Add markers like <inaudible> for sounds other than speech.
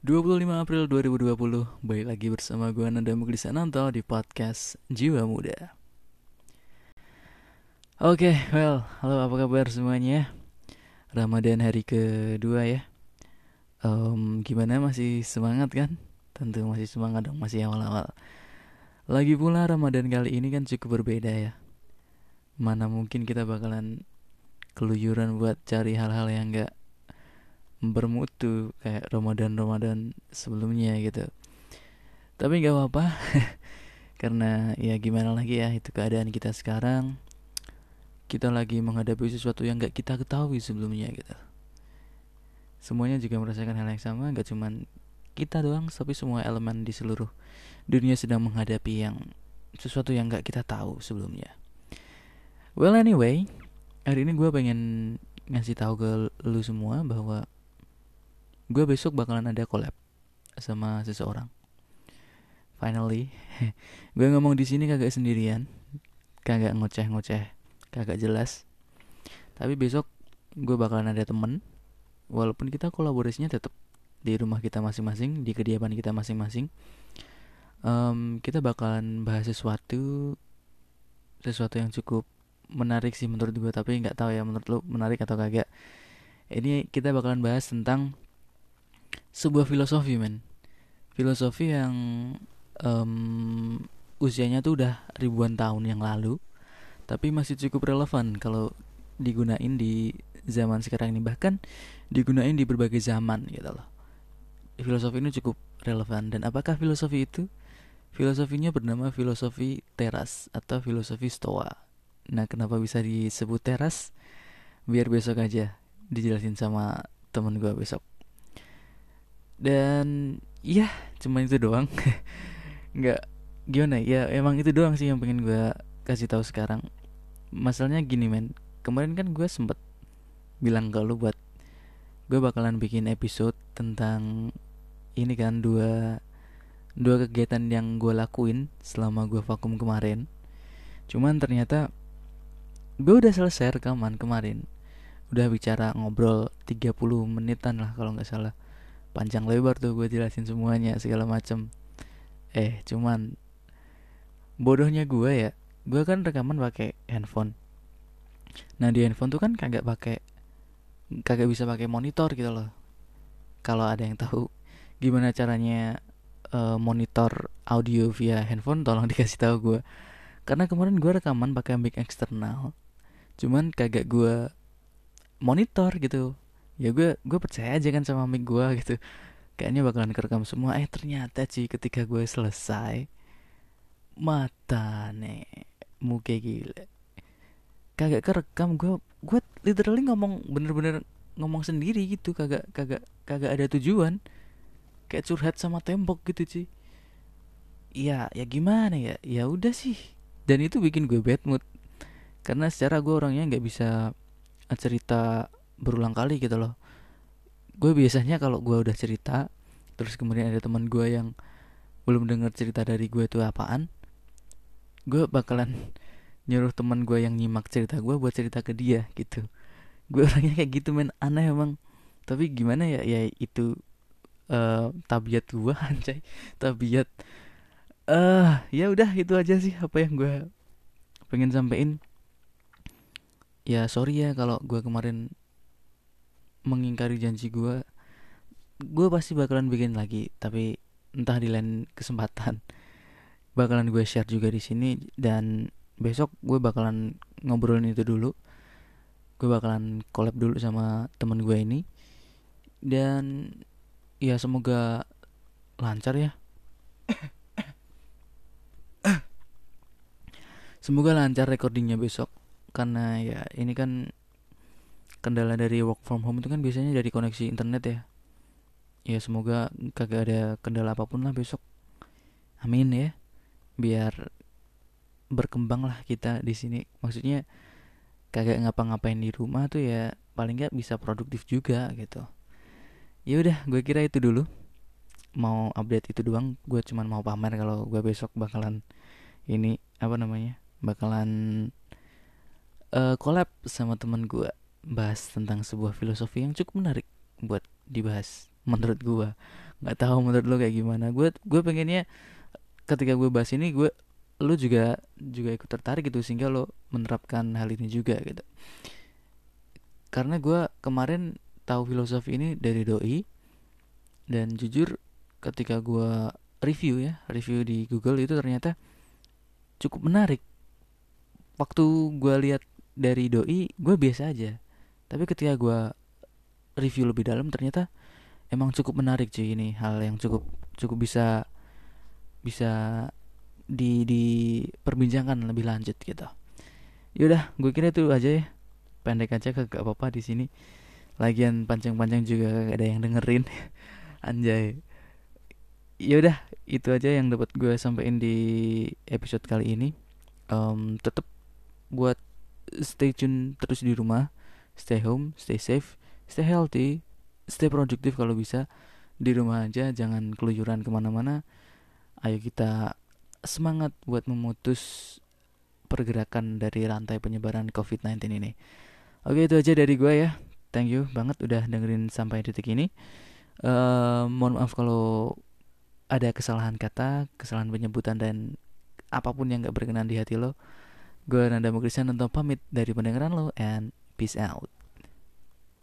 25 April 2020 Baik lagi bersama gue Nanda Mukli Sananto di podcast Jiwa Muda. Oke, okay, well, halo apa kabar semuanya? Ramadan hari kedua ya. Um, Gimana masih semangat kan? Tentu masih semangat dong, masih awal-awal. Lagi pula Ramadan kali ini kan cukup berbeda ya. Mana mungkin kita bakalan keluyuran buat cari hal-hal yang gak bermutu kayak Ramadan-Ramadan sebelumnya gitu. Tapi nggak apa-apa <laughs> karena ya gimana lagi ya itu keadaan kita sekarang. Kita lagi menghadapi sesuatu yang nggak kita ketahui sebelumnya gitu. Semuanya juga merasakan hal yang sama, nggak cuman kita doang, tapi semua elemen di seluruh dunia sedang menghadapi yang sesuatu yang nggak kita tahu sebelumnya. Well anyway, hari ini gue pengen ngasih tahu ke lu semua bahwa gue besok bakalan ada collab sama seseorang. Finally <laughs> gue ngomong di sini kagak sendirian kagak ngoceh-ngoceh kagak jelas. Tapi besok gue bakalan ada temen walaupun kita kolaborasinya tetap di rumah kita masing-masing di kediaman kita masing-masing. Um, kita bakalan bahas sesuatu sesuatu yang cukup menarik sih menurut gue tapi nggak tahu ya menurut lo menarik atau kagak. Ini kita bakalan bahas tentang sebuah filosofi men. Filosofi yang um, usianya tuh udah ribuan tahun yang lalu tapi masih cukup relevan kalau digunain di zaman sekarang ini. Bahkan digunain di berbagai zaman gitu loh. Filosofi ini cukup relevan. Dan apakah filosofi itu? Filosofinya bernama filosofi teras atau filosofi stoa. Nah kenapa bisa disebut teras? Biar besok aja dijelasin sama temen gue besok dan ya cuma itu doang. <laughs> Nggak gimana ya emang itu doang sih yang pengen gue kasih tahu sekarang. Masalahnya gini men. Kemarin kan gue sempet bilang ke lu buat gue bakalan bikin episode tentang ini kan dua dua kegiatan yang gue lakuin selama gue vakum kemarin. Cuman ternyata gue udah selesai rekaman kemarin. Udah bicara ngobrol 30 menitan lah kalau nggak salah panjang lebar tuh gue jelasin semuanya segala macem. Eh cuman bodohnya gue ya gue kan rekaman pakai handphone. Nah di handphone tuh kan kagak pakai kagak bisa pakai monitor gitu loh. Kalau ada yang tahu gimana caranya uh, monitor audio via handphone tolong dikasih tahu gue karena kemarin gue rekaman pakai mic eksternal cuman kagak gue monitor gitu ya gue gue percaya aja kan sama mic gue gitu. Kayaknya bakalan kerekam semua. Eh ternyata sih ketika gue selesai mata nih muka gila. Kagak kerekam gue gue literally ngomong bener-bener ngomong sendiri gitu. Kagak kagak kagak ada tujuan. Kayak curhat sama tembok gitu sih ya ya gimana ya? Ya udah sih. Dan itu bikin gue bad mood. Karena secara gue orangnya nggak bisa cerita berulang kali gitu loh. Gue biasanya kalau gue udah cerita terus kemudian ada teman gue yang belum dengar cerita dari gue itu apaan gue bakalan <laughs> nyuruh teman gue yang nyimak cerita gue buat cerita ke dia gitu. Gue orangnya kayak gitu men. Aneh emang. Tapi gimana ya? Ya itu uh, tabiat gue <laughs> anjay. Tabiat. Eh uh, ya udah itu aja sih apa yang gue pengen sampein. Ya sorry ya kalau gue kemarin mengingkari janji gue gue pasti bakalan bikin lagi tapi entah di lain kesempatan. <laughs> Bakalan gue share juga di sini dan besok gue bakalan ngobrolin itu dulu. Gue bakalan collab dulu sama temen gue ini. Dan ya semoga lancar ya. <coughs> Semoga lancar recordingnya besok karena ya ini kan kendala dari work from home itu kan biasanya dari koneksi internet ya. Ya semoga kagak ada kendala apa pun lah besok. Amin ya. Biar berkembang lah kita di sini. Maksudnya kagak ngapa-ngapain di rumah tuh ya paling nggak bisa produktif juga gitu. Ya udah gue kira itu dulu. Mau update itu doang. Gue cuman mau pamer kalau gue besok bakalan ini apa namanya bakalan uh, collab sama teman gue bahas tentang sebuah filosofi yang cukup menarik buat dibahas menurut gua. Nggak tahu menurut lo kayak gimana. Gue gue pengennya ketika gue bahas ini gue lo juga juga ikut tertarik gitu sehingga lo menerapkan hal ini juga gitu. Karena gue kemarin tahu filosofi ini dari doi dan jujur ketika gue review ya review di Google itu ternyata cukup menarik. Waktu gue lihat dari doi gue biasa aja tapi ketika gue review lebih dalam ternyata emang cukup menarik cuy ini hal yang cukup cukup bisa bisa di diperbincangkan lebih lanjut gitu. Yaudah gue kira itu aja ya. Pendek aja gak apa-apa di sini. Lagian panjang-panjang juga ada yang dengerin. <laughs> Anjay. Yaudah itu aja yang dapat gue sampaikan di episode kali ini. Um, tetap buat stay tune terus di rumah stay home stay safe stay healthy stay produktif kalau bisa di rumah aja jangan keluyuran ke mana-mana ayo kita semangat buat memutus pergerakan dari rantai penyebaran COVID-19 ini. Oke itu aja dari gue ya. Thank you banget udah dengerin sampai detik ini. Uh, mohon maaf kalau ada kesalahan kata, kesalahan penyebutan dan apa pun yang gak berkenan di hati lo. Gue Nanda Mukrisan untuk pamit dari pendengaran lo and peace out.